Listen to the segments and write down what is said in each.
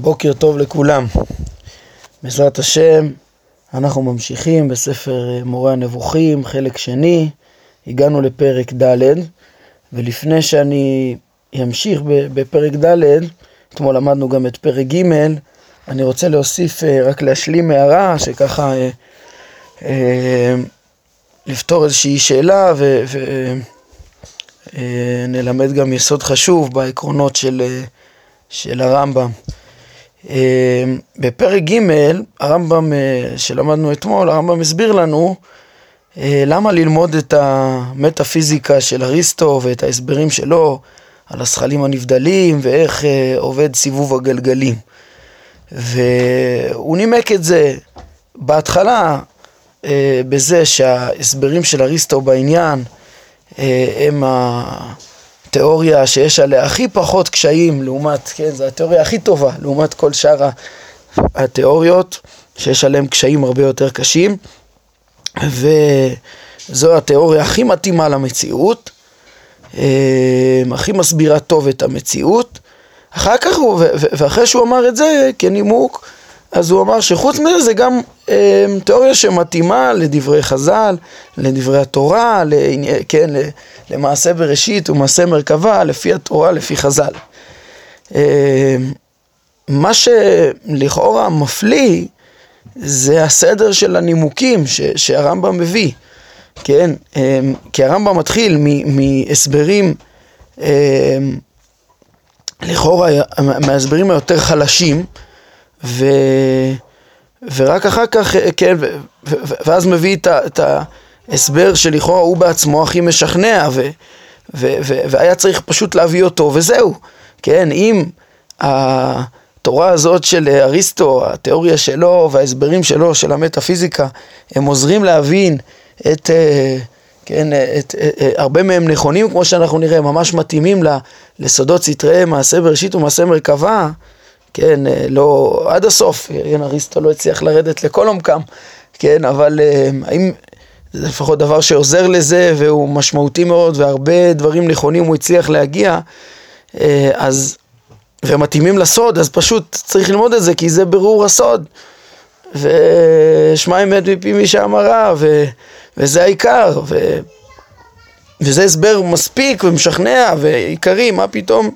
בוקר טוב לכולם. בעזרת השם, אנחנו ממשיכים בספר אה, מורה הנבוכים, חלק שני. הגענו לפרק ד', ולפני שאני אמשיך בפרק ד', אתמול למדנו גם את פרק ג', אני רוצה להוסיף, אה, רק להשלים הערה, שככה אה, אה, לפתור איזושהי שאלה ונלמד גם יסוד חשוב בעקרונות של, של הרמב"ם. אה, בפרק ג' הרמב"ם אה, שלמדנו אתמול, הרמב"ם הסביר לנו אה, למה ללמוד את המטאפיזיקה של אריסטו ואת ההסברים שלו על הזכלים הנבדלים ואיך עובד סיבוב הגלגלים. והוא נימק את זה בהתחלה בזה שההסברים של אריסטו בעניין הם התיאוריה שיש עליה הכי פחות קשיים לעומת, כן, זו התיאוריה הכי טובה לעומת כל שאר התיאוריות שיש עליהן קשיים הרבה יותר קשים וזו התיאוריה הכי מתאימה למציאות, אה, הכי מסבירה טוב את המציאות. אחר כך הוא, ואחרי שהוא אמר את זה כנימוק, אז הוא אמר שחוץ מזה זה גם אה, תיאוריה שמתאימה לדברי חז"ל, לדברי התורה, לעני, כן, למעשה בראשית ומעשה מרכבה, לפי התורה, לפי חז"ל. אה, מה שלכאורה מפליא זה הסדר של הנימוקים ש, שהרמב"ם מביא, כן? אה, כי הרמב"ם מתחיל מהסברים אה, לכאורה מההסברים היותר חלשים, ו... ורק אחר כך, כן, ו... ואז מביא את, ההסבר שלכאורה הוא בעצמו הכי משכנע, ו... ו... ו... והיה צריך פשוט להביא אותו, וזהו, כן, אם התורה הזאת של אריסטו, התיאוריה שלו וההסברים שלו, של המטאפיזיקה, הם עוזרים להבין את... אה, כן, את, את, את, הרבה מהם נכונים, כמו שאנחנו נראה, ממש מתאימים לסודות סתרי מעשה בראשית ומעשה מרכבה, כן, אה, לא עד הסוף, כן, אריסטו לא הצליח לרדת לכל עומקם, כן, אבל אה, האם זה לפחות דבר שעוזר לזה והוא משמעותי מאוד והרבה דברים נכונים הוא הצליח להגיע, אה, אז, ומתאימים לסוד, אז פשוט צריך ללמוד את זה כי זה ברור הסוד. ושמע אמת מפי מי שאמרה, ו, וזה העיקר, ו, וזה הסבר מספיק ומשכנע ועיקרי, מה פתאום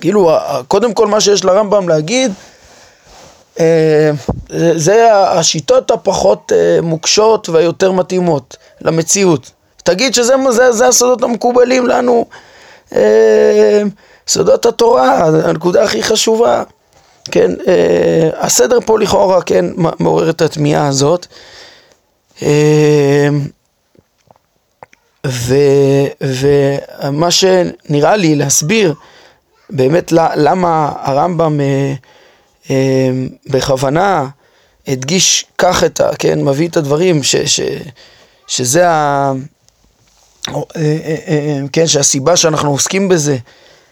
כאילו, קודם כל מה שיש לרמב"ם להגיד, אה, זה השיטות הפחות אה, מוקשות והיותר מתאימות למציאות. תגיד שזה זה, זה הסודות המקובלים לנו, אה, סודות התורה, הנקודה הכי חשובה. כן, הסדר פה לכאורה, כן, מעורר את התמיהה הזאת. ומה שנראה לי להסביר באמת למה הרמב"ם אה, אה, בכוונה הדגיש כך את ה... כן, מביא את הדברים, ש, ש, שזה ה... אה, כן, שהסיבה שאנחנו עוסקים בזה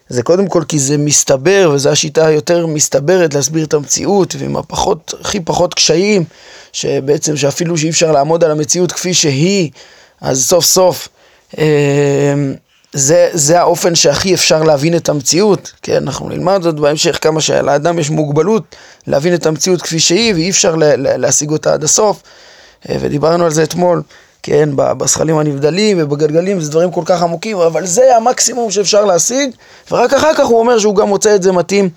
זה קודם כל כי זה מסתבר, וזו השיטה היותר מסתברת להסביר את המציאות, ועם הפחות, הכי פחות קשיים, שבעצם שאפילו שאי אפשר לעמוד על המציאות כפי שהיא, אז סוף סוף זה, זה האופן שהכי אפשר להבין את המציאות, כן, אנחנו נלמד זאת בהמשך כמה שלאדם יש מוגבלות להבין את המציאות כפי שהיא ואי אפשר לה, לה, להשיג אותה עד הסוף אה, ודיברנו על זה אתמול, כן, בזכלים הנבדלים ובגלגלים זה דברים כל כך עמוקים, אבל זה המקסימום שאפשר להשיג ורק אחר כך הוא אומר שהוא גם מוצא את זה מתאים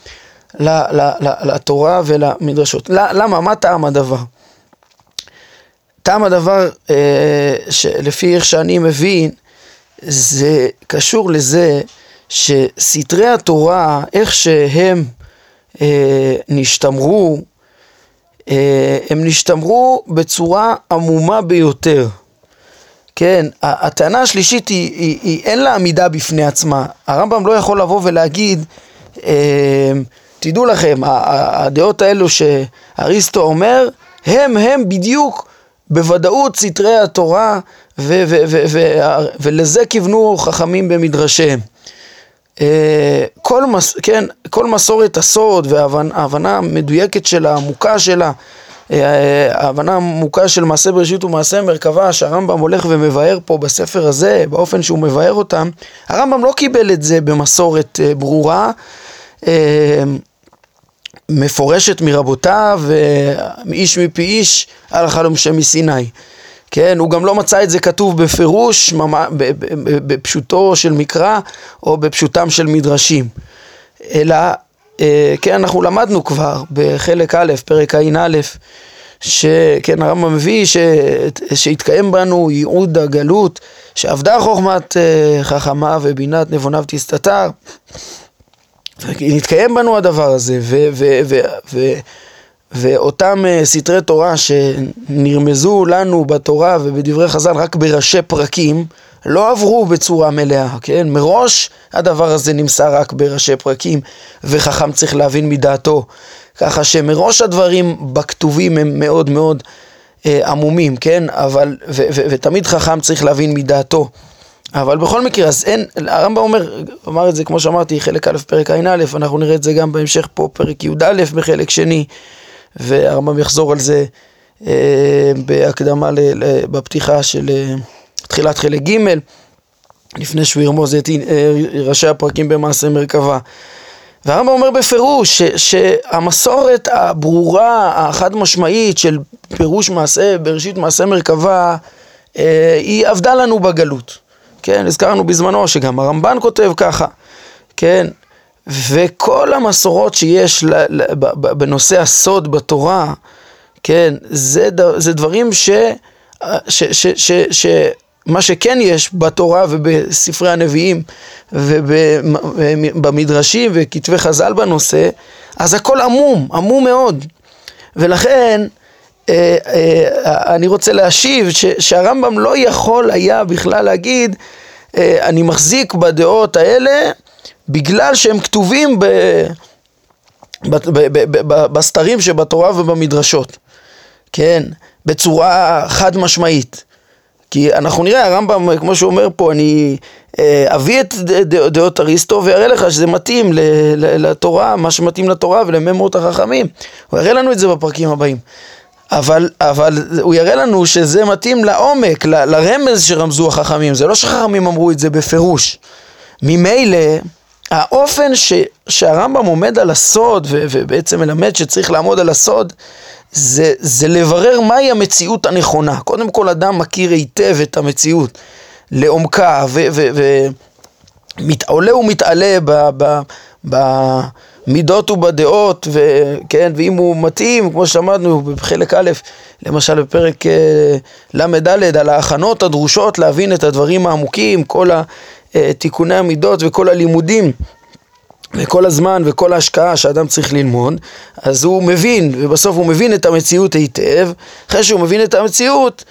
לתורה ולמדרשות. למה? מה טעם הדבר? טעם הדבר, אה, שלפי איך שאני מבין, זה קשור לזה שסתרי התורה, איך שהם אה, נשתמרו, אה, הם נשתמרו בצורה עמומה ביותר. כן, הטענה השלישית היא, היא, היא אין לה עמידה בפני עצמה. הרמב"ם לא יכול לבוא ולהגיד, אה, תדעו לכם, הדעות האלו שאריסטו אומר, הם הם בדיוק בוודאות סתרי התורה ו- ו- ו- ו- ולזה כיוונו חכמים במדרשיהם. אה, כל, מס, כן, כל מסורת הסוד וההבנה המדויקת שלה, העמוקה שלה, אה, ההבנה העמוקה של מעשה בראשית ומעשה מרכבה שהרמב"ם הולך ומבאר פה בספר הזה, באופן שהוא מבאר אותם, הרמב"ם לא קיבל את זה במסורת אה, ברורה מפורשת מרבותיו, איש מפי איש, הלכה למשה מסיני. כן, הוא גם לא מצא את זה כתוב בפירוש, בפשוטו של מקרא או בפשוטם של מדרשים. אלא, אה, כן, אנחנו למדנו כבר בחלק א', פרק ע"א, שכן הרמב"ם מביא ש... שהתקיים בנו ייעוד הגלות, שעבדה חוכמת אה, חכמה ובינת נבוניו תסתתר. נתקיים בנו הדבר הזה, ו... ו... ו... ו... ואותם uh, סתרי תורה שנרמזו לנו בתורה ובדברי חז"ל רק בראשי פרקים, לא עברו בצורה מלאה, כן? מראש הדבר הזה נמסר רק בראשי פרקים, וחכם צריך להבין מדעתו. ככה שמראש הדברים בכתובים הם מאוד מאוד אה, עמומים, כן? אבל, ו, ו, ותמיד חכם צריך להבין מדעתו. אבל בכל מקרה, אז אין, הרמב"ם אומר, אמר את זה כמו שאמרתי, חלק א', פרק ע"א, אנחנו נראה את זה גם בהמשך פה, פרק י"א בחלק שני, והרמב"ם יחזור על זה אה, בהקדמה, ל, ל, בפתיחה של אה, תחילת חלק ג', לפני שהוא ירמוז את אה, ראשי הפרקים במעשה מרכבה. והרמב"ם אומר בפירוש ש, שהמסורת הברורה, החד משמעית של פירוש מעשה, בראשית מעשה מרכבה, אה, היא עבדה לנו בגלות. כן, הזכרנו בזמנו שגם הרמב"ן כותב ככה, כן, וכל המסורות שיש בנושא הסוד בתורה, כן, זה, זה דברים ש... ש, ש, ש, ש מה שכן יש בתורה ובספרי הנביאים ובמדרשים וכתבי חז"ל בנושא, אז הכל עמום, עמום מאוד. ולכן אני רוצה להשיב שהרמב"ם לא יכול היה בכלל להגיד אה, אני מחזיק בדעות האלה בגלל שהם כתובים ב... בסתרים שבתורה ובמדרשות, כן, בצורה חד משמעית. כי אנחנו נראה, הרמב"ם, כמו שהוא אומר פה, אני אה, אביא את דעות אריסטו ואראה לך שזה מתאים לתורה, מה שמתאים לתורה ולממות החכמים. הוא יראה לנו את זה בפרקים הבאים. אבל, אבל הוא יראה לנו שזה מתאים לעומק, ל, לרמז שרמזו החכמים. זה לא שחכמים אמרו את זה בפירוש. ממילא, האופן ש, שהרמב"ם עומד על הסוד, ו, ובעצם מלמד שצריך לעמוד על הסוד, זה, זה לברר מהי המציאות הנכונה. קודם כל אדם מכיר היטב את המציאות לעומקה ועולה ומתעלה במידות ובדעות, וכן, ואם הוא מתאים, כמו שלמדנו בחלק א', למשל בפרק אה, ל"ד, על ההכנות הדרושות להבין את הדברים העמוקים, כל תיקוני המידות וכל הלימודים וכל הזמן וכל ההשקעה שאדם צריך ללמוד, אז הוא מבין, ובסוף הוא מבין את המציאות היטב, אחרי שהוא מבין את המציאות,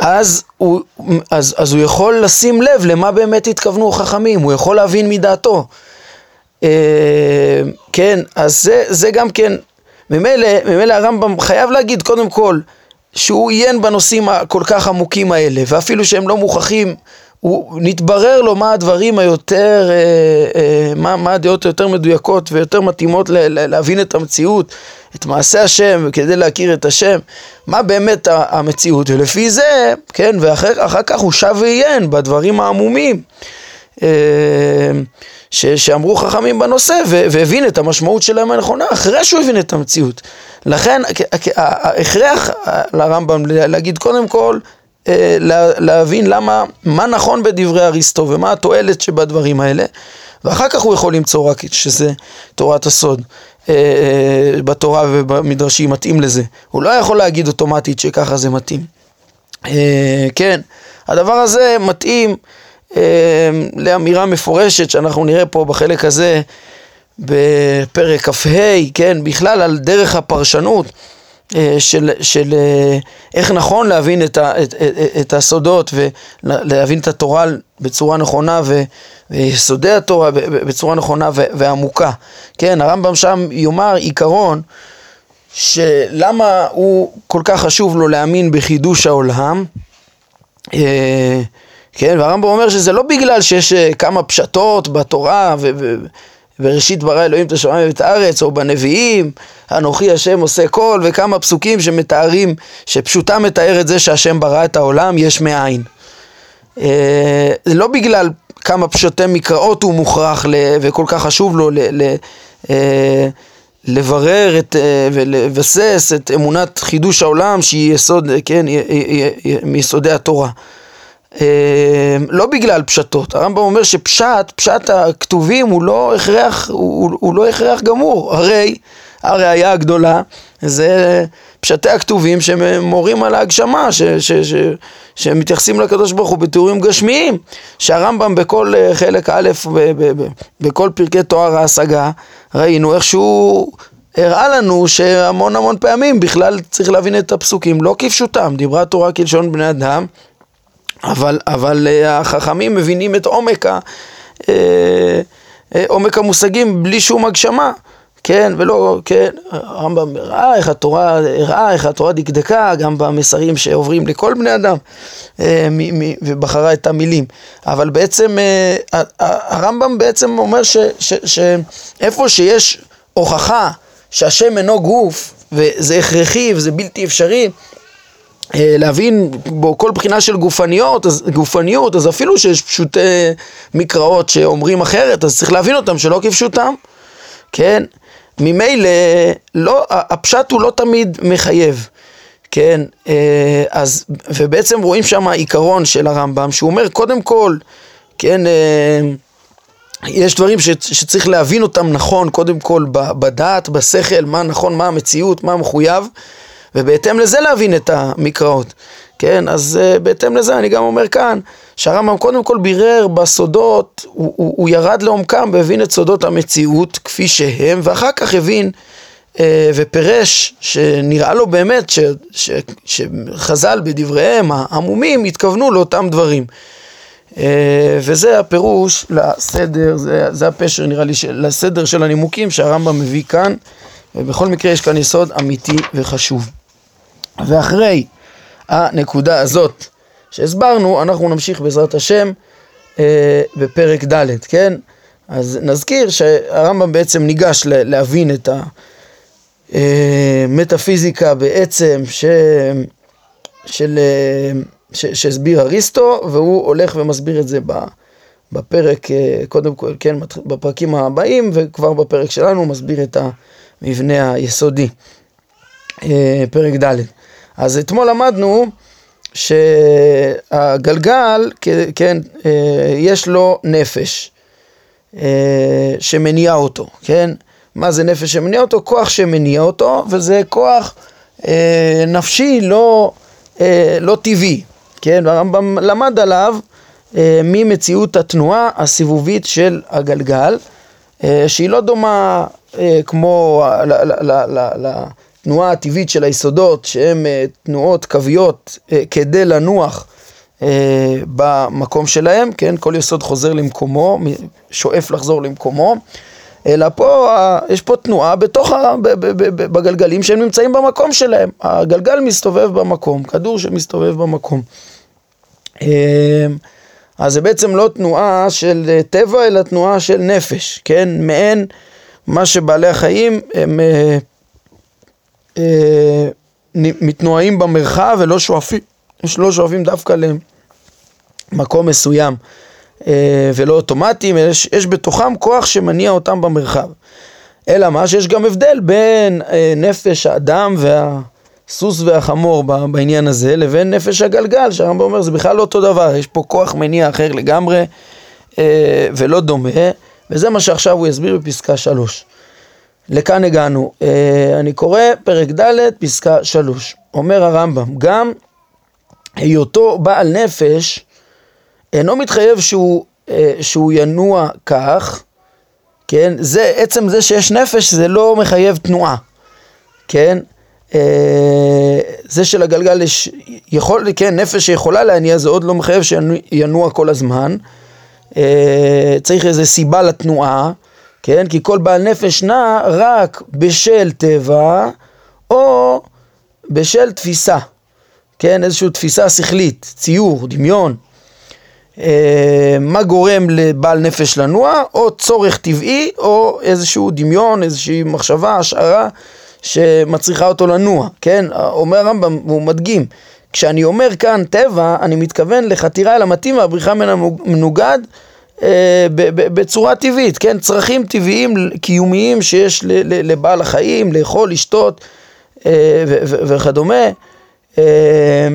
אז הוא, אז, אז הוא יכול לשים לב למה באמת התכוונו החכמים, הוא יכול להבין מדעתו. אה, כן, אז זה, זה גם כן, ממילא, ממילא הרמב"ם חייב להגיד קודם כל שהוא עיין בנושאים הכל כך עמוקים האלה, ואפילו שהם לא מוכחים הוא נתברר לו מה הדברים היותר, אה, אה, מה, מה הדעות היותר מדויקות ויותר מתאימות ל, ל, להבין את המציאות, את מעשה השם, כדי להכיר את השם, מה באמת המציאות, ולפי זה, כן, ואחר כך הוא שב ועיין בדברים העמומים. אה, ש, שאמרו חכמים בנושא והבין את המשמעות שלהם הנכונה אחרי שהוא הבין את המציאות. לכן ההכרח לרמב"ם להגיד קודם כל אה, להבין למה, מה נכון בדברי אריסטו ומה התועלת שבדברים האלה, ואחר כך הוא יכול למצוא רק שזה תורת הסוד. אה, אה, בתורה ובמדרשים מתאים לזה. הוא לא יכול להגיד אוטומטית שככה זה מתאים. כן, הדבר הזה מתאים לאמירה מפורשת שאנחנו נראה פה בחלק הזה בפרק כ"ה, כן, בכלל על דרך הפרשנות. אה, של, של אה, איך נכון להבין את, ה, את, את, את הסודות ולהבין את התורה בצורה נכונה ו, ויסודי התורה בצורה נכונה ו, ועמוקה. כן, הרמב"ם שם יאמר עיקרון שלמה הוא כל כך חשוב לו להאמין בחידוש העולם אה, כן, והרמב"ם אומר שזה לא בגלל שיש כמה פשטות בתורה ו... בראשית ברא אלוהים את השמיים ואת הארץ, או בנביאים, אנוכי השם עושה כל, וכמה פסוקים שמתארים, שפשוטה מתאר את זה שהשם ברא את העולם יש מאין. אה, זה לא בגלל כמה פשוטי מקראות הוא מוכרח וכל כך חשוב לו אה, לברר את, ולבסס את אמונת חידוש העולם שהיא יסוד, כן, מיסודי התורה. לא בגלל פשטות, הרמב"ם אומר שפשט, פשט הכתובים הוא לא הכרח, הוא, הוא לא הכרח גמור, הרי הראייה הגדולה זה פשטי הכתובים שמורים על ההגשמה, ש, ש, ש, שמתייחסים לקדוש ברוך הוא בתיאורים גשמיים, שהרמב"ם בכל אה, חלק א', ב, ב, ב, בכל פרקי תואר ההשגה, ראינו איך שהוא הראה לנו שהמון המון פעמים בכלל צריך להבין את הפסוקים לא כפשוטם, דיברה התורה כלשון בני אדם, אבל, אבל אה, החכמים מבינים את עומק, ה, אה, עומק המושגים בלי שום הגשמה. כן, ולא, כן, הרמב"ם הראה איך התורה, הראה איך התורה דקדקה גם במסרים שעוברים לכל בני אדם אה, ובחרה את המילים. אבל בעצם אה, הרמב"ם בעצם אומר שאיפה שיש הוכחה שהשם אינו גוף וזה הכרחי וזה בלתי אפשרי אה, להבין בו כל בחינה של גופניות, אז, גופניות, אז אפילו שיש פשוטי מקראות שאומרים אחרת, אז צריך להבין אותם שלא כפשוטם, כן? ממילא, לא, הפשט הוא לא תמיד מחייב, כן, אה, אז, ובעצם רואים שם עיקרון של הרמב"ם, שהוא אומר קודם כל, כן, אה, יש דברים ש, שצריך להבין אותם נכון, קודם כל בדעת, בשכל, מה נכון, מה המציאות, מה מחויב, ובהתאם לזה להבין את המקראות. כן, אז uh, בהתאם לזה אני גם אומר כאן, שהרמב"ם קודם כל בירר בסודות, הוא, הוא, הוא ירד לעומקם והבין את סודות המציאות כפי שהם, ואחר כך הבין uh, ופירש שנראה לו באמת ש, ש, שחז"ל בדבריהם העמומים התכוונו לאותם דברים. Uh, וזה הפירוש לסדר, זה, זה הפשר נראה לי, של, לסדר של הנימוקים שהרמב"ם מביא כאן, ובכל מקרה יש כאן יסוד אמיתי וחשוב. ואחרי הנקודה הזאת שהסברנו, אנחנו נמשיך בעזרת השם אה, בפרק ד', כן? אז נזכיר שהרמב"ם בעצם ניגש להבין את המטאפיזיקה בעצם ש... של... אה, ש... שהסביר אריסטו, והוא הולך ומסביר את זה בפרק, אה, קודם כל, כן, בפרקים הבאים, וכבר בפרק שלנו הוא מסביר את המבנה היסודי, אה, פרק ד'. אז אתמול למדנו שהגלגל, כן, אה, יש לו נפש אה, שמניע אותו, כן? מה זה נפש שמניע אותו? כוח שמניע אותו, וזה כוח אה, נפשי לא, לא טבעי, כן? והרמב"ם למד עליו ממציאות התנועה הסיבובית של הגלגל, שהיא לא דומה כמו התנועה הטבעית של היסודות, שהן אה, תנועות קוויות אה, כדי לנוח אה, במקום שלהם, כן? כל יסוד חוזר למקומו, שואף לחזור למקומו, אלא פה, יש פה תנועה בתוך, ה, בגלגלים שהם נמצאים במקום שלהם. הגלגל מסתובב במקום, כדור שמסתובב במקום. אז זה בעצם לא תנועה של טבע, אלא תנועה של נפש, כן? מעין מה שבעלי החיים הם אה, מתנועים במרחב ולא שואפים, לא שואפים דווקא למקום מסוים אה, ולא אוטומטיים, יש, יש בתוכם כוח שמניע אותם במרחב. אלא מה? שיש גם הבדל בין אה, נפש האדם והסוס והחמור בעניין הזה לבין נפש הגלגל, שהרמב"ם אומר זה בכלל לא אותו דבר, יש פה כוח מניע אחר לגמרי ולא דומה, וזה מה שעכשיו הוא יסביר בפסקה שלוש. לכאן הגענו. אה, אני קורא פרק ד', פסקה שלוש. אומר הרמב"ם, גם היותו בעל נפש אינו מתחייב שהוא, אה, שהוא ינוע כך, כן? זה, עצם זה שיש נפש זה לא מחייב תנועה, כן? אה, זה שלגלגל יש, יכול, כן, נפש שיכולה להניע זה עוד לא מחייב שינוע כל הזמן. צריך איזו סיבה לתנועה. כן? כי כל בעל נפש נע רק בשל טבע או בשל תפיסה, כן? איזושהי תפיסה שכלית, ציור, דמיון. אה, מה גורם לבעל נפש לנוע? או צורך טבעי או איזשהו דמיון, איזושהי מחשבה, השערה שמצריכה אותו לנוע, כן? אומר הרמב"ם, הוא מדגים, כשאני אומר כאן טבע, אני מתכוון לחתירה אל המתאים והבריחה מן המנוגד בצורה טבעית, כן? צרכים טבעיים, קיומיים שיש לבעל החיים, לאכול, לשתות אה, וכדומה. אה,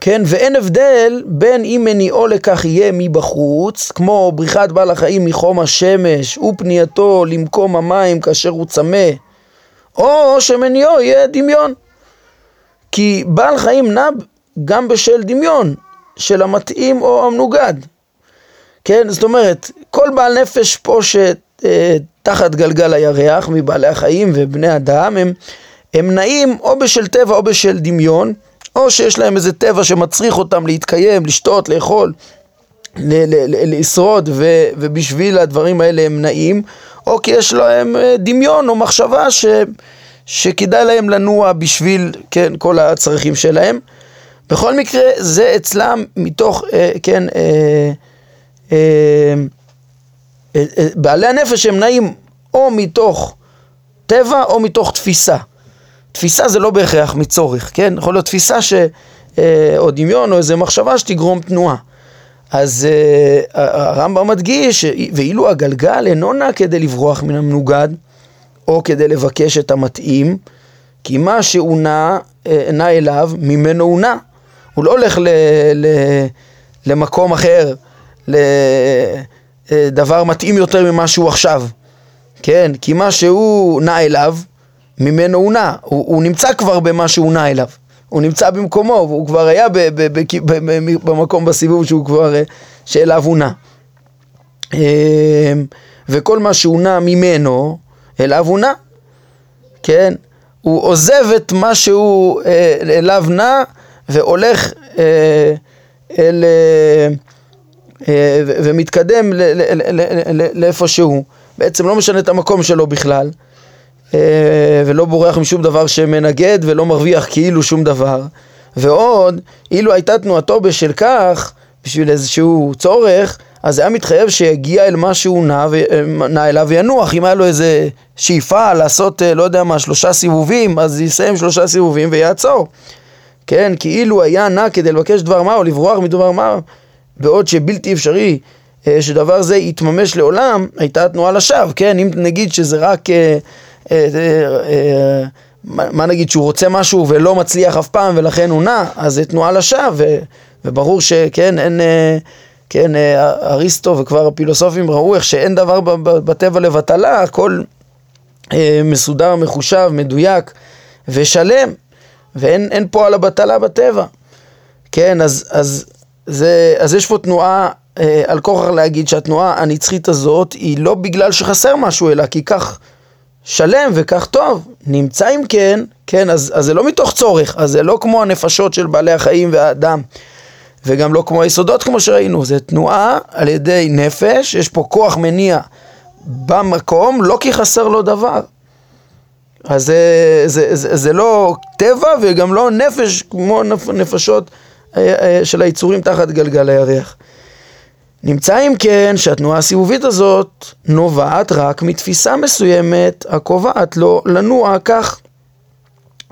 כן, ואין הבדל בין אם מניעו לכך יהיה מבחוץ, כמו בריחת בעל החיים מחום השמש ופנייתו למקום המים כאשר הוא צמא, או שמניעו יהיה דמיון. כי בעל חיים נע גם בשל דמיון, של המתאים או המנוגד. כן, זאת אומרת, כל בעל נפש פה שתחת גלגל הירח מבעלי החיים ובני אדם, הם, הם נעים או בשל טבע או בשל דמיון, או שיש להם איזה טבע שמצריך אותם להתקיים, לשתות, לאכול, לשרוד, ו, ובשביל הדברים האלה הם נעים, או כי יש להם אה, דמיון או מחשבה ש, שכדאי להם לנוע בשביל, כן, כל הצרכים שלהם. בכל מקרה, זה אצלם מתוך, אה, כן, אה, אה, אה, אה, בעלי הנפש הם נעים או מתוך טבע או מתוך תפיסה. תפיסה זה לא בהכרח מצורך, כן? יכול להיות תפיסה ש... אה, או דמיון או איזה מחשבה שתגרום תנועה. אז הרמב"ם מדגיש, ואילו הגלגל אינו נע כדי לברוח מן המנוגד, או כדי לבקש את המתאים, כי מה שהוא נע, נע אליו, ממנו הוא נע. הוא לא הולך ל, ל, למקום אחר, לדבר מתאים יותר ממה שהוא עכשיו, כן? כי מה שהוא נע אליו, ממנו הוא נע, הוא, הוא נמצא כבר במה שהוא נע אליו, הוא נמצא במקומו, הוא כבר היה ב, ב, ב, ב, ב, במקום בסיבוב שהוא כבר, שאליו הוא נע. אמ, וכל מה שהוא נע ממנו, אליו הוא נע, כן? הוא עוזב את מה שהוא אה, אליו נע והולך אה, אל... אה, ומתקדם לאיפה שהוא. בעצם לא משנה את המקום שלו בכלל. אה, ולא בורח משום דבר שמנגד ולא מרוויח כאילו שום דבר. ועוד, אילו הייתה תנועתו בשל כך, בשביל איזשהו צורך, אז היה מתחייב שיגיע אל מה שהוא נע, נע אליו וינוח. אם היה לו איזה שאיפה לעשות, אה, לא יודע מה, שלושה סיבובים, אז יסיים שלושה סיבובים ויעצור. כן, כאילו היה נע כדי לבקש דבר מה או לברוח מדבר מה, בעוד שבלתי אפשרי אה, שדבר זה יתממש לעולם, הייתה תנועה לשווא, כן, אם נגיד שזה רק... אה, אה, מה נגיד שהוא רוצה משהו ולא מצליח אף פעם ולכן הוא נע, אז זה תנועה לשווא, וברור שכן, אין, כן, אריסטו וכבר הפילוסופים ראו איך שאין דבר בטבע לבטלה, הכל מסודר, מחושב, מדויק ושלם, ואין פה על הבטלה בטבע. כן, אז, אז, זה, אז יש פה תנועה, על כוח להגיד שהתנועה הנצחית הזאת היא לא בגלל שחסר משהו, אלא כי כך שלם וכך טוב. נמצא אם כן, כן, אז, אז זה לא מתוך צורך, אז זה לא כמו הנפשות של בעלי החיים והאדם, וגם לא כמו היסודות כמו שראינו, זה תנועה על ידי נפש, יש פה כוח מניע במקום, לא כי חסר לו דבר. אז זה, זה, זה, זה לא טבע וגם לא נפש כמו נפשות אה, אה, של היצורים תחת גלגל הירח. נמצא אם כן שהתנועה הסיבובית הזאת נובעת רק מתפיסה מסוימת הקובעת לו לנוע כך.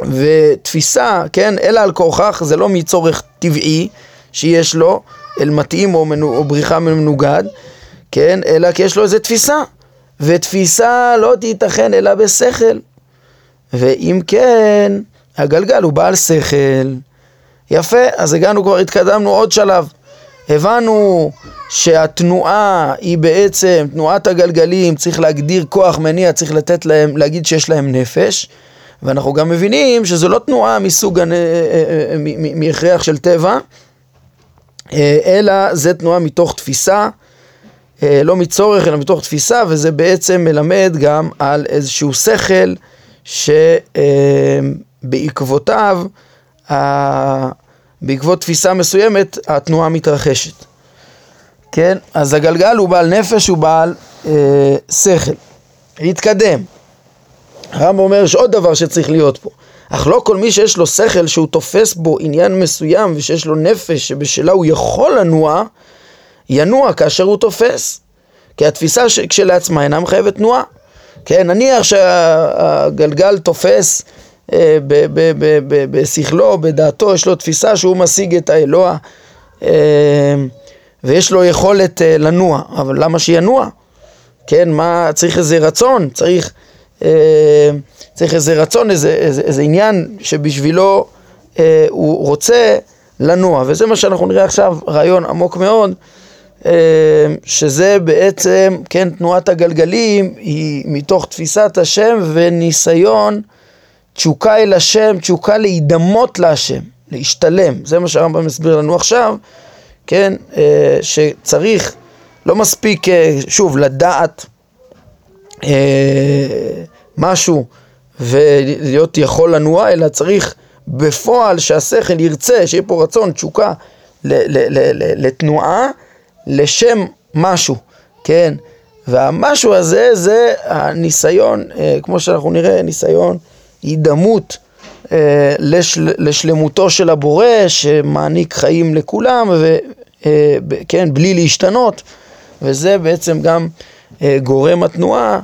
ותפיסה, כן, אלא על כורכך, זה לא מצורך טבעי שיש לו, אל מתאים או, מנו, או בריחה מנוגד, כן, אלא כי יש לו איזה תפיסה. ותפיסה לא תיתכן אלא בשכל. ואם כן, הגלגל הוא בעל שכל. יפה, אז הגענו כבר, התקדמנו עוד שלב. הבנו שהתנועה היא בעצם, תנועת הגלגלים, צריך להגדיר כוח מניע, צריך לתת להם, להגיד שיש להם נפש, ואנחנו גם מבינים שזו לא תנועה מסוג, אה, אה, אה, מהכרח של טבע, אלא זה תנועה מתוך תפיסה, לא מצורך אלא מתוך תפיסה, וזה בעצם מלמד גם על איזשהו שכל שבעקבותיו, בעקבות תפיסה מסוימת, התנועה מתרחשת. כן? אז הגלגל הוא בעל נפש, הוא בעל אה, שכל. להתקדם. הרמב"ם אומר שעוד דבר שצריך להיות פה. אך לא כל מי שיש לו שכל שהוא תופס בו עניין מסוים ושיש לו נפש שבשלה הוא יכול לנוע, ינוע כאשר הוא תופס. כי התפיסה כשלעצמה אינה מחייבת תנועה. כן, נניח שהגלגל תופס בשכלו, בדעתו, יש לו תפיסה שהוא משיג את האלוה. אה, ויש לו יכולת אה, לנוע, אבל למה שינוע? כן, מה, צריך איזה רצון, צריך, אה, צריך איזה רצון, איזה, איזה, איזה עניין שבשבילו אה, הוא רוצה לנוע, וזה מה שאנחנו נראה עכשיו, רעיון עמוק מאוד, אה, שזה בעצם, כן, תנועת הגלגלים היא מתוך תפיסת השם וניסיון תשוקה אל השם, תשוקה להידמות להשם, להשתלם, זה מה שהרמב"ם מסביר לנו עכשיו, כן, אה, שצריך, לא מספיק, אה, שוב, לדעת משהו ולהיות יכול לנוע, אלא צריך בפועל שהשכל ירצה, שיהיה פה רצון, תשוקה לתנועה, לשם משהו, כן? והמשהו הזה זה הניסיון, אה, כמו שאנחנו נראה, ניסיון הידמות אה, לשל, לשלמותו של הבורא שמעניק חיים לכולם, וכן, אה, בלי להשתנות, וזה בעצם גם גורם התנועה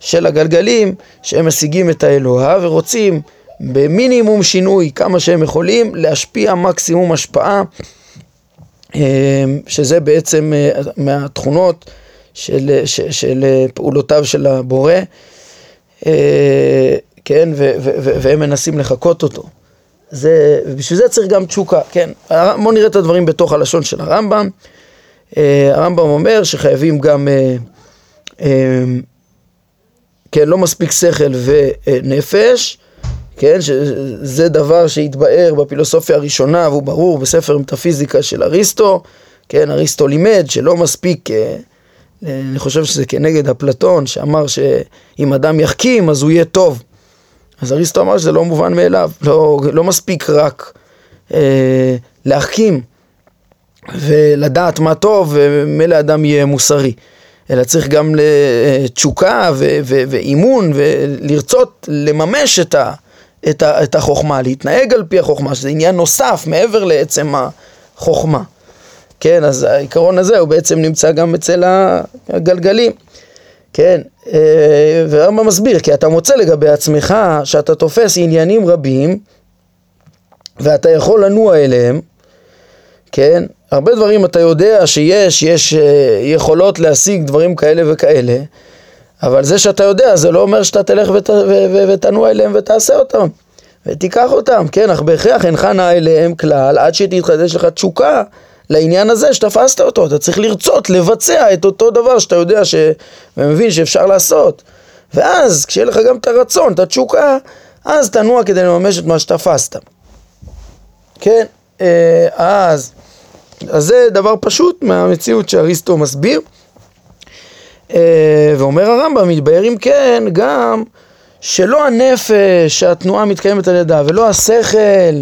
של הגלגלים שהם משיגים את האלוה ורוצים במינימום שינוי, כמה שהם יכולים, להשפיע מקסימום השפעה, אה, שזה בעצם אה, מהתכונות של, של, של פעולותיו של הבורא, אה, כן, והם מנסים לחקות אותו. זה, ובשביל זה צריך גם תשוקה, כן. בואו נראה את הדברים בתוך הלשון של הרמב"ם. הרמב"ם אומר שחייבים גם, כן, לא מספיק שכל ונפש, כן, שזה דבר שהתבאר בפילוסופיה הראשונה והוא ברור בספר מטאפיזיקה של אריסטו, כן, אריסטו לימד שלא מספיק, אה, אני חושב שזה כנגד אפלטון שאמר שאם אדם יחכים אז הוא יהיה טוב. אז אריסטו אמר שזה לא מובן מאליו, לא, לא מספיק רק אה, להחכים ולדעת מה טוב ומילא אדם יהיה מוסרי. אלא צריך גם לתשוקה ואימון ולרצות לממש את, ה, את, ה, את החוכמה, להתנהג על פי החוכמה, שזה עניין נוסף מעבר לעצם החוכמה. כן, אז העיקרון הזה הוא בעצם נמצא גם אצל הגלגלים. כן, אה, והרמב"ם מסביר, כי אתה מוצא לגבי עצמך שאתה תופס עניינים רבים ואתה יכול לנוע אליהם, כן, הרבה דברים אתה יודע שיש, יש אה, יכולות להשיג דברים כאלה וכאלה, אבל זה שאתה יודע, זה לא אומר שאתה תלך ות, ו, ו, ותנוע אליהם ותעשה אותם, ותיקח אותם, כן, אך בהכרח אינך נע אליהם כלל, עד שתתחדש לך תשוקה לעניין הזה שתפסת אותו, אתה צריך לרצות לבצע את אותו דבר שאתה יודע ש... ומבין שאפשר לעשות. ואז, כשיהיה לך גם את הרצון, את התשוקה, אז תנוע כדי לממש את מה שתפסת. כן, אה, אז, אז זה דבר פשוט מהמציאות שאריסטו מסביר. אה, ואומר הרמב"ם, מתבהר אם כן גם שלא הנפש שהתנועה מתקיימת על ידה ולא השכל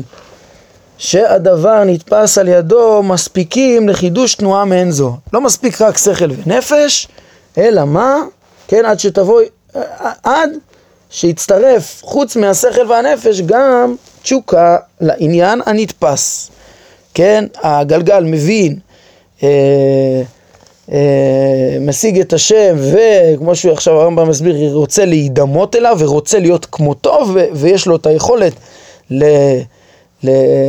שהדבר נתפס על ידו מספיקים לחידוש תנועה מעין זו. לא מספיק רק שכל ונפש, אלא מה? כן, עד שתבוא, עד שיצטרף חוץ מהשכל והנפש גם תשוקה לעניין הנתפס. כן, הגלגל מבין אה, אה, משיג את השם, וכמו שהוא עכשיו הרמב"ם מסביר, רוצה להידמות אליו ורוצה להיות כמותו, ויש לו את היכולת, ל,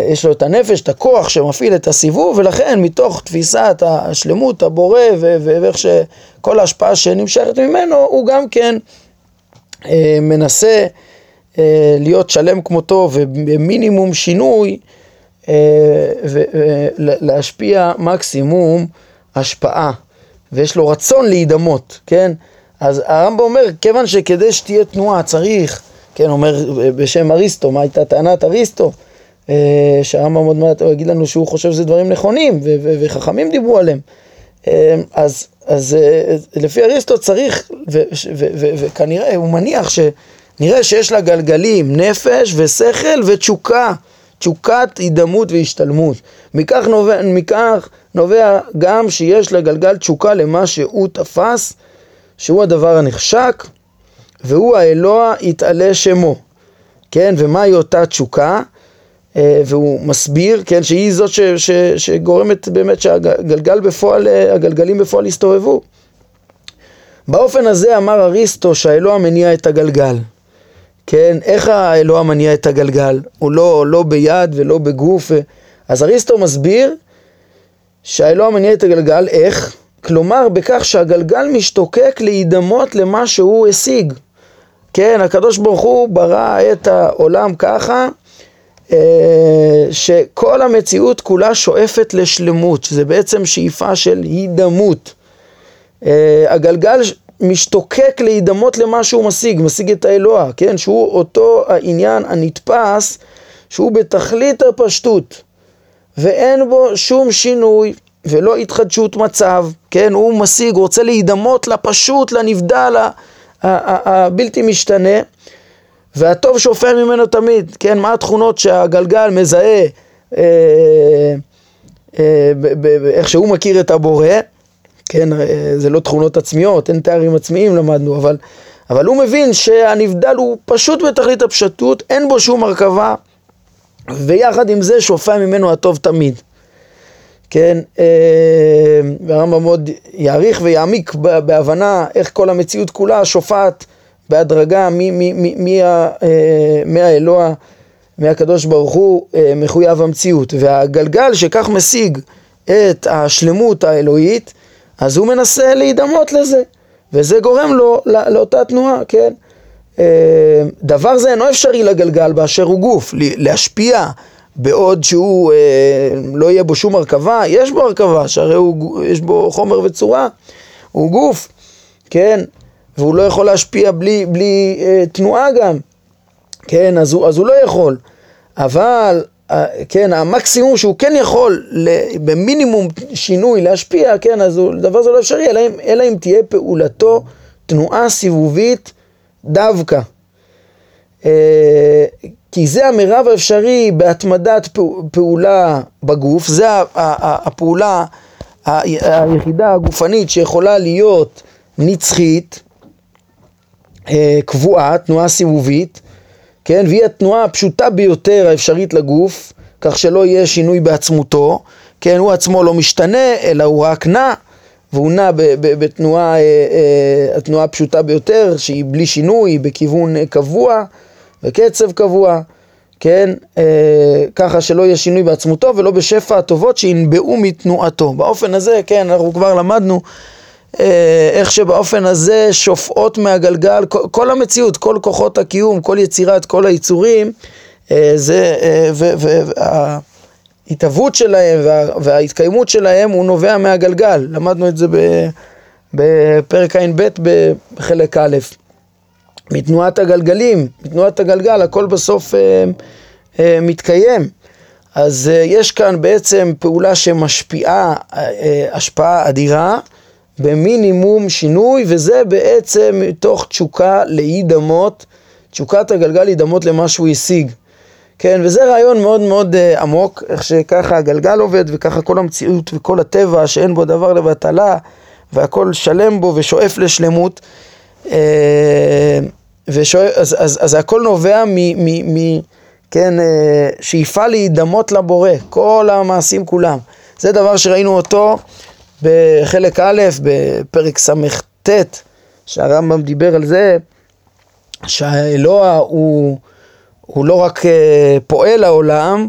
יש לו את הנפש, את הכוח שמפעיל את הסיבוב, ולכן מתוך תפיסת השלמות, הבורא, ואיך שכל ההשפעה שנמשכת ממנו, הוא גם כן אה, מנסה אה, להיות שלם כמותו, ובמינימום שינוי, ולהשפיע מקסימום השפעה. ויש לו רצון להידמות, כן? אז הרמב"ם אומר, כיוון שכדי שתהיה תנועה צריך, כן, אומר בשם אריסטו, מה הייתה טענת אריסטו? אה, שהרמב"ם עוד מעט יגיד לנו שהוא חושב שזה דברים נכונים, וחכמים דיברו עליהם. אה, אז, אז אה, לפי אריסטו צריך, וכנראה, הוא מניח שנראה שיש לה גלגלים, נפש ושכל ותשוקה. תשוקת הידמות והשתלמות. מכך נובע, מכך נובע גם שיש לגלגל תשוקה למה שהוא תפס, שהוא הדבר הנחשק, והוא האלוה יתעלה שמו. כן, ומהי אותה תשוקה? אה, והוא מסביר, כן, שהיא זאת ש, ש, שגורמת באמת שהגלגל בפועל, אה, הגלגלים בפועל יסתובבו. באופן הזה אמר אריסטו שהאלוה מניע את הגלגל. כן, איך האלוה מניע את הגלגל? הוא לא, לא ביד ולא בגוף. אז אריסטו מסביר שהאלוה מניע את הגלגל, איך? כלומר, בכך שהגלגל משתוקק להידמות למה שהוא השיג. כן, הקדוש ברוך הוא ברא את העולם ככה, שכל המציאות כולה שואפת לשלמות, שזה בעצם שאיפה של הידמות. אה, הגלגל משתוקק להידמות למה שהוא משיג, משיג את האלוה, כן? שהוא אותו העניין הנתפס, שהוא בתכלית הפשטות, ואין בו שום שינוי ולא התחדשות מצב, כן? הוא משיג, רוצה להידמות לפשוט, לנבדל, הבלתי משתנה, והטוב שופע ממנו תמיד, כן? מה התכונות שהגלגל מזהה, אה, אה, איך שהוא מכיר את הבורא, כן? אה, זה לא תכונות עצמיות, אין תארים עצמיים למדנו, אבל, אבל הוא מבין שהנבדל הוא פשוט בתכלית הפשטות, אין בו שום הרכבה, ויחד עם זה שופע ממנו הטוב תמיד. כן, אה, והרמב"ם מאוד יעריך ויעמיק בהבנה איך כל המציאות כולה שופעת בהדרגה אה, מהאלוה, מהקדוש ברוך הוא, אה, מחויב המציאות. והגלגל שכך משיג את השלמות האלוהית, אז הוא מנסה להידמות לזה, וזה גורם לו לאותה תנועה, כן? דבר זה אינו אפשרי לגלגל באשר הוא גוף, להשפיע בעוד שהוא אה, לא יהיה בו שום הרכבה, יש בו הרכבה, שהרי הוא, יש בו חומר וצורה, הוא גוף, כן, והוא לא יכול להשפיע בלי, בלי אה, תנועה גם, כן, אז הוא, אז הוא לא יכול, אבל, אה, כן, המקסימום שהוא כן יכול, במינימום שינוי להשפיע, כן, אז הוא, דבר זה לא אפשרי, אלא אם, אלא אם תהיה פעולתו תנועה סיבובית דווקא. אה, כי זה המרב האפשרי בהתמדת פעולה בגוף, זה הפעולה היחידה הגופנית שיכולה להיות נצחית, קבועה, תנועה סיבובית, כן, והיא התנועה הפשוטה ביותר האפשרית לגוף, כך שלא יהיה שינוי בעצמותו, כן, הוא עצמו לא משתנה, אלא הוא רק נע, והוא נע בתנועה, אה, התנועה הפשוטה ביותר, שהיא בלי שינוי, בכיוון קבוע. וקצב קבוע, כן, אה, ככה שלא יהיה שינוי בעצמותו ולא בשפע הטובות שינבעו מתנועתו. באופן הזה, כן, אנחנו כבר למדנו אה, איך שבאופן הזה שופעות מהגלגל, כל, המציאות, כל כוחות הקיום, כל יצירת, כל היצורים, אה, זה, אה, וההתהוות שלהם וה, וההתקיימות שלהם הוא נובע מהגלגל. למדנו את זה בפרק ע"ב בחלק א'. מתנועת הגלגלים, מתנועת הגלגל, הכל בסוף אה, אה, מתקיים. אז אה, יש כאן בעצם פעולה שמשפיעה אה, אה, השפעה אדירה במינימום שינוי, וזה בעצם מתוך תשוקה להידמות, תשוקת הגלגל להידמות למה שהוא השיג. כן, וזה רעיון מאוד מאוד uh, עמוק, איך שככה הגלגל עובד וככה כל המציאות וכל הטבע שאין בו דבר לבטלה והכל שלם בו ושואף לשלמות. אה, ושואל, אז, אז, אז הכל נובע מ, מ, מ, כן, אה, שאיפה להידמות לבורא, כל המעשים כולם. זה דבר שראינו אותו בחלק א', בפרק ס"ט, שהרמב"ם דיבר על זה, שהאלוה הוא, הוא לא רק אה, פועל העולם,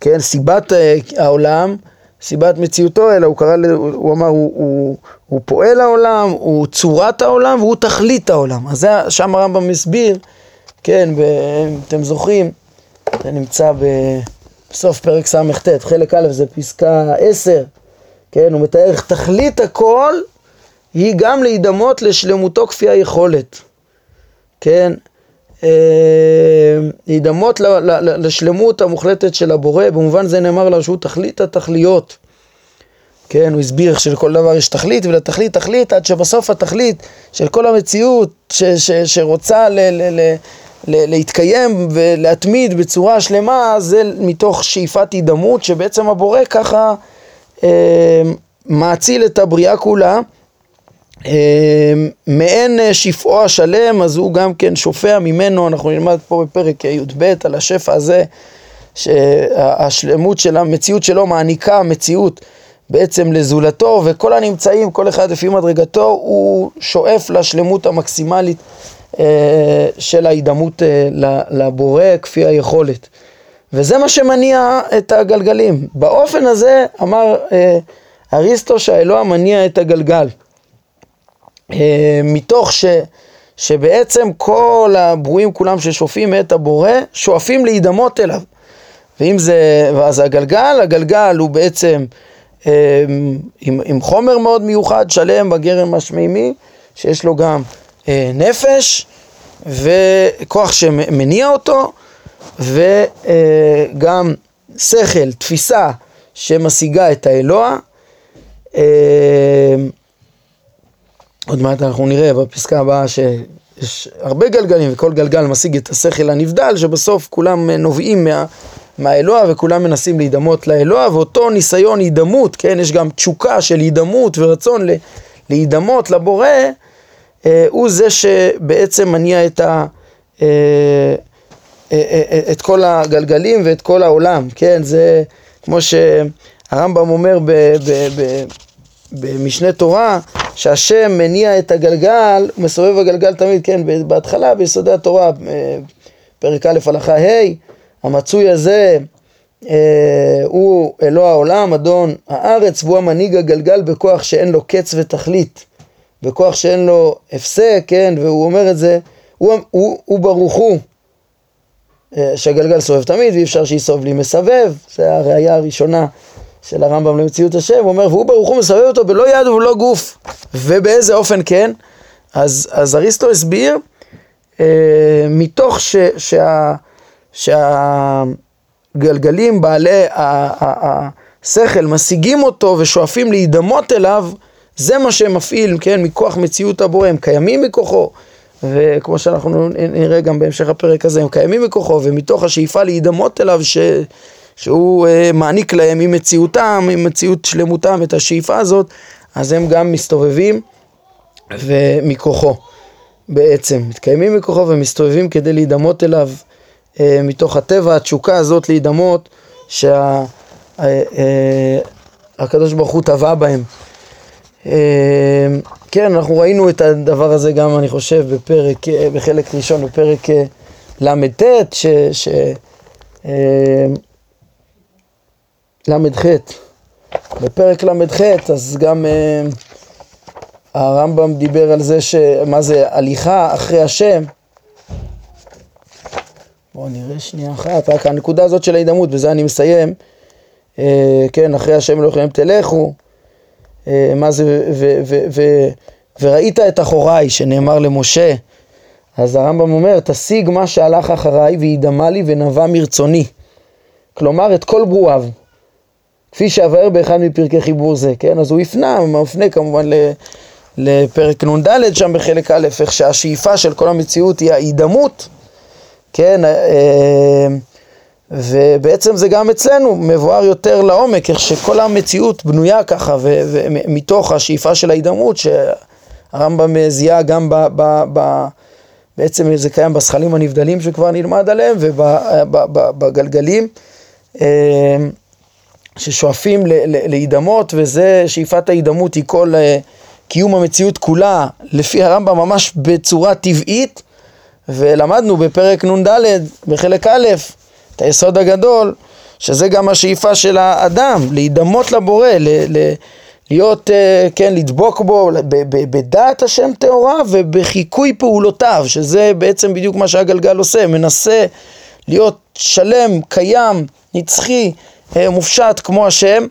כן, סיבת העולם, סיבת מציאותו, אלא הוא קרא, הוא אמר, הוא, הוא, הוא פועל העולם, הוא צורת העולם והוא תכלית העולם. אז זה, שם הרמב"ם מסביר, כן, אם אתם זוכרים, זה נמצא בסוף פרק ס"ט, חלק א' זה פסקה 10, כן, הוא מתאר איך תכלית הכל היא גם להידמות לשלמותו כפי היכולת, כן, אה, להידמות לשלמות המוחלטת של הבורא, במובן זה נאמר לו שהוא תכלית התכליות. כן, הוא הסביר שלכל דבר יש תכלית, ולתכלית תכלית, עד שבסוף התכלית של כל המציאות ש, ש, שרוצה ל, ל, ל, להתקיים ולהתמיד בצורה שלמה, זה מתוך שאיפת הידמות, שבעצם הבורא ככה אה, מאציל את הבריאה כולה. אה, מעין שפעו השלם, אז הוא גם כן שופע ממנו, אנחנו נלמד פה בפרק י"ב על השפע הזה, שהשלמות של המציאות שלו מעניקה מציאות בעצם לזולתו, וכל הנמצאים, כל אחד לפי מדרגתו, הוא שואף לשלמות המקסימלית אה, של ההידמות אה, לבורא כפי היכולת. וזה מה שמניע את הגלגלים. באופן הזה אמר אה, אריסטו שהאלוה מניע את הגלגל. אה, מתוך ש, שבעצם כל הברואים כולם ששואפים את הבורא, שואפים להידמות אליו. ואם זה, ואז הגלגל, הגלגל הוא בעצם אה, עם, עם חומר מאוד מיוחד, שלם בגרם השמימי, שיש לו גם אה, נפש וכוח שמניע אותו, וגם שכל, תפיסה שמשיגה את האלוה. אה, עוד מעט אנחנו נראה בפסקה הבאה שיש הרבה גלגלים וכל גלגל משיג את השכל הנבדל שבסוף כולם נובעים מה, מהאלוה וכולם מנסים להידמות לאלוה ואותו ניסיון הידמות, כן, יש גם תשוקה של הידמות ורצון להידמות לבורא, אה, הוא זה שבעצם מניע את, ה, אה, אה, את כל הגלגלים ואת כל העולם, כן, זה כמו שהרמב"ם אומר ב, ב, ב, במשנה תורה, שהשם מניע את הגלגל, מסובב הגלגל תמיד, כן, בהתחלה ביסודי התורה, פרק א' הלכה ה', המצוי הזה אה, הוא אלוה העולם, אדון הארץ, והוא המנהיג הגלגל בכוח שאין לו קץ ותכלית, בכוח שאין לו הפסק, כן, והוא אומר את זה, הוא, הוא, הוא ברוך הוא, אה, שהגלגל סובב תמיד, ואי אפשר שיסובב בלי מסבב, זה הראייה הראשונה של הרמב"ם למציאות השם, הוא אומר, והוא ברוך הוא מסבב אותו בלא יד ובלא גוף, ובאיזה אופן כן? אז, אז אריסטו הסביר, אה, מתוך ש, שה... שהגלגלים בעלי השכל משיגים אותו ושואפים להידמות אליו, זה מה שמפעיל, כן, מכוח מציאות הבורא, הם קיימים מכוחו, וכמו שאנחנו נראה גם בהמשך הפרק הזה, הם קיימים מכוחו, ומתוך השאיפה להידמות אליו, ש... שהוא uh, מעניק להם עם מציאותם, עם מציאות שלמותם, את השאיפה הזאת, אז הם גם מסתובבים ומכוחו בעצם, מתקיימים מכוחו ומסתובבים כדי להידמות אליו אה, מתוך הטבע, התשוקה הזאת להידמות שהקדוש אה, אה, ברוך הוא טבע בהם. כן, אנחנו ראינו את הדבר הזה גם, אני חושב, בפרק, בחלק ראשון, בפרק ל"ט, ש... ש ל"ח, בפרק ל"ח, אז גם הרמב"ם דיבר על זה, מה זה הליכה אחרי השם, בואו נראה שנייה אחת, רק הנקודה הזאת של ההידמות, בזה אני מסיים. אה, כן, אחרי השם אלוהיכם תלכו. אה, מה זה, ו, וראית את אחוריי, שנאמר למשה. אז הרמב"ם אומר, תשיג מה שהלך אחריי וידמה לי ונבע מרצוני. כלומר, את כל ברואיו. כפי שאבאר באחד מפרקי חיבור זה, כן? אז הוא הפנה, מפנה כמובן לפרק נ"ד שם בחלק א', איך שהשאיפה של כל המציאות היא ההידמות. כן, אה, ובעצם זה גם אצלנו מבואר יותר לעומק, איך שכל המציאות בנויה ככה, ומתוך השאיפה של ההידמות, שהרמב"ם זיהה גם ב... ב, ב בעצם זה קיים בשכלים הנבדלים שכבר נלמד עליהם ובגלגלים אה, ששואפים להידמות וזה שאיפת ההידמות היא כל אה, קיום המציאות כולה לפי הרמב"ם ממש בצורה טבעית ולמדנו בפרק נ"ד, בחלק א', את היסוד הגדול, שזה גם השאיפה של האדם, להידמות לבורא, ל- ל- להיות, אה, כן, לדבוק בו בדעת השם טהורה ובחיקוי פעולותיו, שזה בעצם בדיוק מה שהגלגל עושה, מנסה להיות שלם, קיים, נצחי, אה, מופשט כמו השם,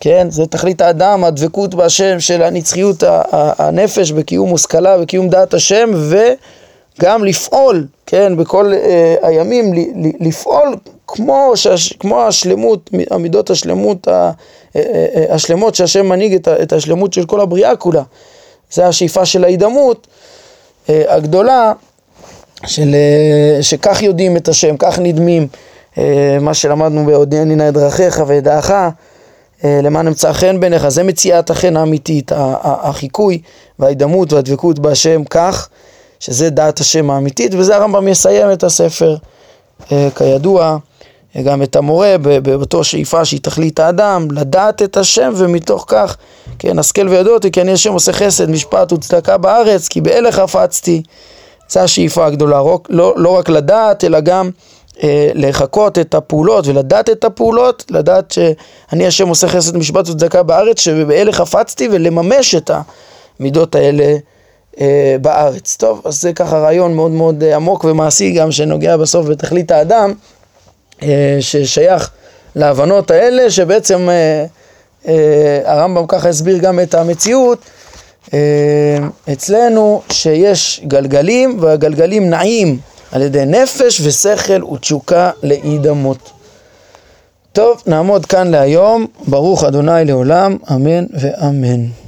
כן, זה תכלית האדם, הדבקות בהשם של הנצחיות הנפש בקיום מושכלה, בקיום דעת השם, ו... גם לפעול, כן, בכל אה, הימים, ל, ל, לפעול כמו, שש, כמו השלמות, המידות השלמות, ה, אה, אה, אה, השלמות שהשם מנהיג את, את השלמות של כל הבריאה כולה. זה השאיפה של ההידמות אה, הגדולה, של, אה, שכך יודעים את השם, כך נדמים, אה, מה שלמדנו בעודני נא את דרכיך וידעך, אה, למען אמצא חן בעיניך, זה מציאת החן האמיתית, החיקוי וההידמות והדבקות בהשם, כך שזה דעת השם האמיתית, וזה הרמב"ם יסיים את הספר, אה, כידוע, גם את המורה באותו שאיפה שהיא תכלית האדם, לדעת את השם ומתוך כך, כן, השכל וידעתי כי אני השם עושה חסד, משפט וצדקה בארץ, כי באלה חפצתי, זו השאיפה הגדולה, לא, לא רק לדעת אלא גם אה, לחקות את הפעולות ולדעת את הפעולות, לדעת שאני השם עושה חסד משפט וצדקה בארץ, שבאלה חפצתי ולממש את המידות האלה אה, בארץ. טוב, אז זה ככה רעיון מאוד מאוד אה, עמוק ומעשי גם שנוגע בסוף בתכלית האדם, אה, ששייך להבנות האלה, שבעצם אה, אה, הרמב"ם ככה הסביר גם את המציאות. אה, אצלנו שיש גלגלים והגלגלים נעים על ידי נפש ושכל ותשוקה לאידמות. טוב, נעמוד כאן להיום, ברוך אדוני לעולם, אמן ואמן.